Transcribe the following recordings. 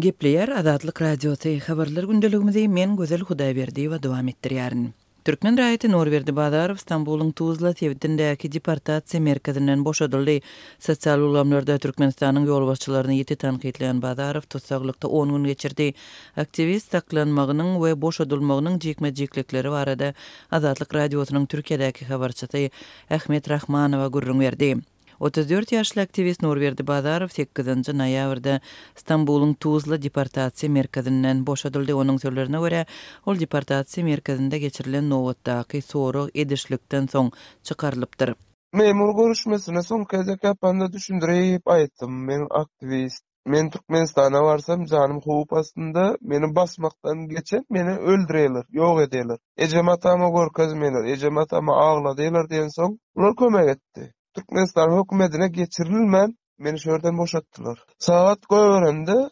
Gepleýär Azatlyk Radiosy, Habarlar gündeligimizi men Gözel Hudaýberdiýewa dowam etdirýärin. Türkmen raýaty Nurberdi Bazarow Stambulyň Tuzla sebitindäki deportasiýa merkezinden boşadyldy. Sosial ulgamlarda Türkmenistanyň ýolbaşçylaryny ýiti tankytlaýan Bazarow tussaglykda on gün geçirdi. Aktiwist saklanmagynyň we boşadylmagynyň jikme-jiklikleri barada Azatlyk Radiosynyň Türkiýedäki habarçysy Ahmet Rahmanowa gürrüň berdi. Otuz dört ýaşly aktiwist Nurberdi Bazarow sekizinji noýabrda Stambulyň Tuzla deportasiýa merkezinden boşadyldy. Onuň sözlerine görä, ol deportasiýa merkezinde geçirilen nobatdaky sorag edişlikden soň çykarylypdyr. Memur görüşmesine soňky gezek ýapanda düşündirip aýtdym, men aktiwist. Men Türkmenistana barsam janym howup astynda, meni basmakdan geçen meni öldüreler, ýok edeler. Ejem atama görkezmeler, ejem atama agladylar diýensoň bular kömek etdi. Türkmenistan hökümedine geçirilmän meni şu ýerden boşatdylar. Sagat goýberende,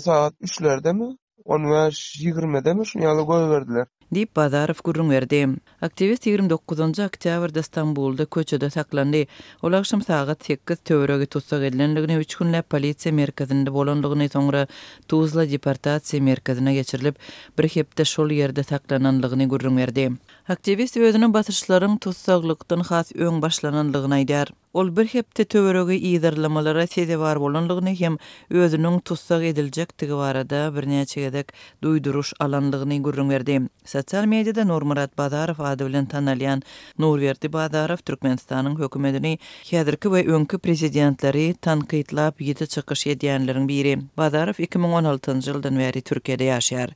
sagat üçlerdemi, On bäş, ýigrimidemi, şuny ýaly goýberdiler. Diýip, Bazarow gürrüň berdi. Aktiwist ýigrimi dokuzynjy oktýabrda Stambulda köçede saklandy. Ol agşam sagat sekiz töweregi tussag edilendigini, üç günläp polisiýa merkezinde bolandygyny, soňra Tuzla deportasiýa merkezine geçirilip, bir hepde şol ýerde saklanandygyny gürrüň berdi. Aktiwist özüne basyşlaryň tussaglykdan has öň başlanandygyny aýdýar. Ol bir hepde töweregi yzarlamalara sezewar bolanlygyny hem özüniň tussag ediljekdigi barada birnäçe gezek duýduryş alanlygyny gürrüň berdi. Sosial mediada Nurmyrat Bazarow ady bilen tanalýan Nurberdi Bazarow Türkmenistanyň hökümetini, häzirki we öňki prezidentleri tankytlap ýiti çykyş edýänleriň biri. Bazarow iki müň on altynjy ýyldan bäri Türkiýede ýaşaýar.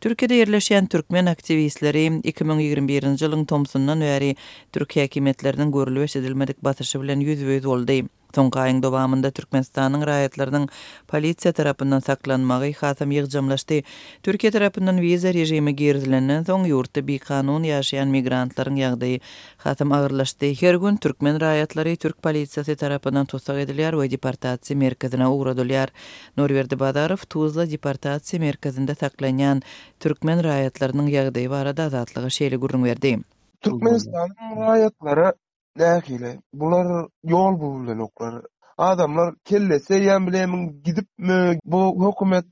Türkiýede ýerleşýän türkmen aktiwistleri iki müň ýigrimi birinji ýylyň tomsundan bäri türki häkimiýetleriniň görülip-eşidilmedik basyşy bilen ýüzbe-ýüz boldy. Soňky aýyň dowamynda Türkmenistanyň raýatlarynyň polisiýa tarapyndan saklanmagy hasam ýygjamlaşdy. Türkiýe tarapyndan wiza režimi girizilenden soň, ýurtda bikanun ýaşaýan migrantlaryň ýagdaýy hasam agyrlaşdy. Her gün türkmen raýatlary türk polisiýasy tarapyndan tussag edilýär we deportasiýa merkezine ugradylýar. Nurberdi Bazarow Tuzla deportasiýa merkezinde saklanýan türkmen raýatlarynyň ýagdaýy barada Azatlyga şeýle gürrüň berdi. Türkmenistanyň raýatlary nähili? Bular ýol buzulýanoklar. Adamlar kellesi eýýäm bilemin gidipmi? Bu hökümet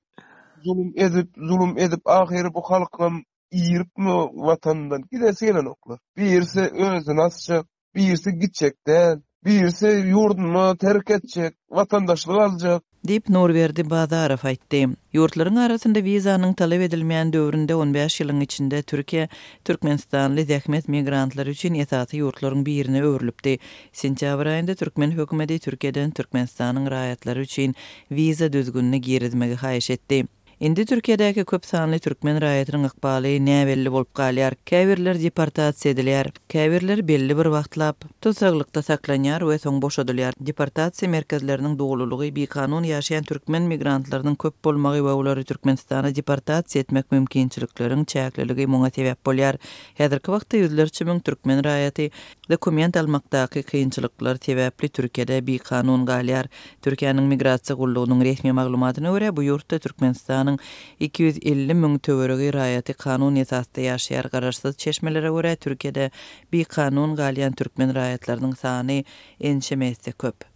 zulum edip, zulum edip ahyry bu halkam iýripmi watanyndan? Gidesi gelenoklar. Birisi özüni asjak, birisi gitjek däl. Birisi ýurduny terk etjek, watandaşlyk aljak. diýip, Nurberdi Bazarow aýtdy. Ýurtlaryň arasynda wizanyň talap edilmeýän döwründe on bäş ýylyň içinde Türkiýe türkmenistanly zähmet migrantlary üçin esasy ýurtlaryň birine öwrülipdi. Sentýabr aýynda türkmen hökümeti Türkiýeden Türkmenistanyň raýatlary üçin wiza düzgünini girizmegi haýyş etdi. Indi Türkiýedäki köp sanly türkmen raýatynyň ykbaly näbelli bolup galýar, käbirleri deportasiýa edilýär, käbirleri belli bir wagtlap tussaglykda saklanýar we soň boşadylýar. Deportasiýa merkezleriniň dolulygy, bikanun ýaşaýan türkmen migrantlarynyň köp bolmagy we olary Türkmenistana deportasiýa etmek mümkinçilikleriň çäkliligi muňa sebäp bolýar. Häzirki wagtda ýüzlerçe müň türkmen raýaty Dokument almakdaky kynçylyklar sebäpli Türkiýede bikanun galýar. Türkiýäniň Migrasiýa gullugynyň resmi maglumatyna görä, bu ýurtda Türkmenistanyň iki ýüz elli müň töweregi raýaty kanun esasda ýaşaýar. Garaşsyz çeşmelere görä, Türkiýede bikanun galýan türkmen raýatlarynyň sany ençeme esse köp.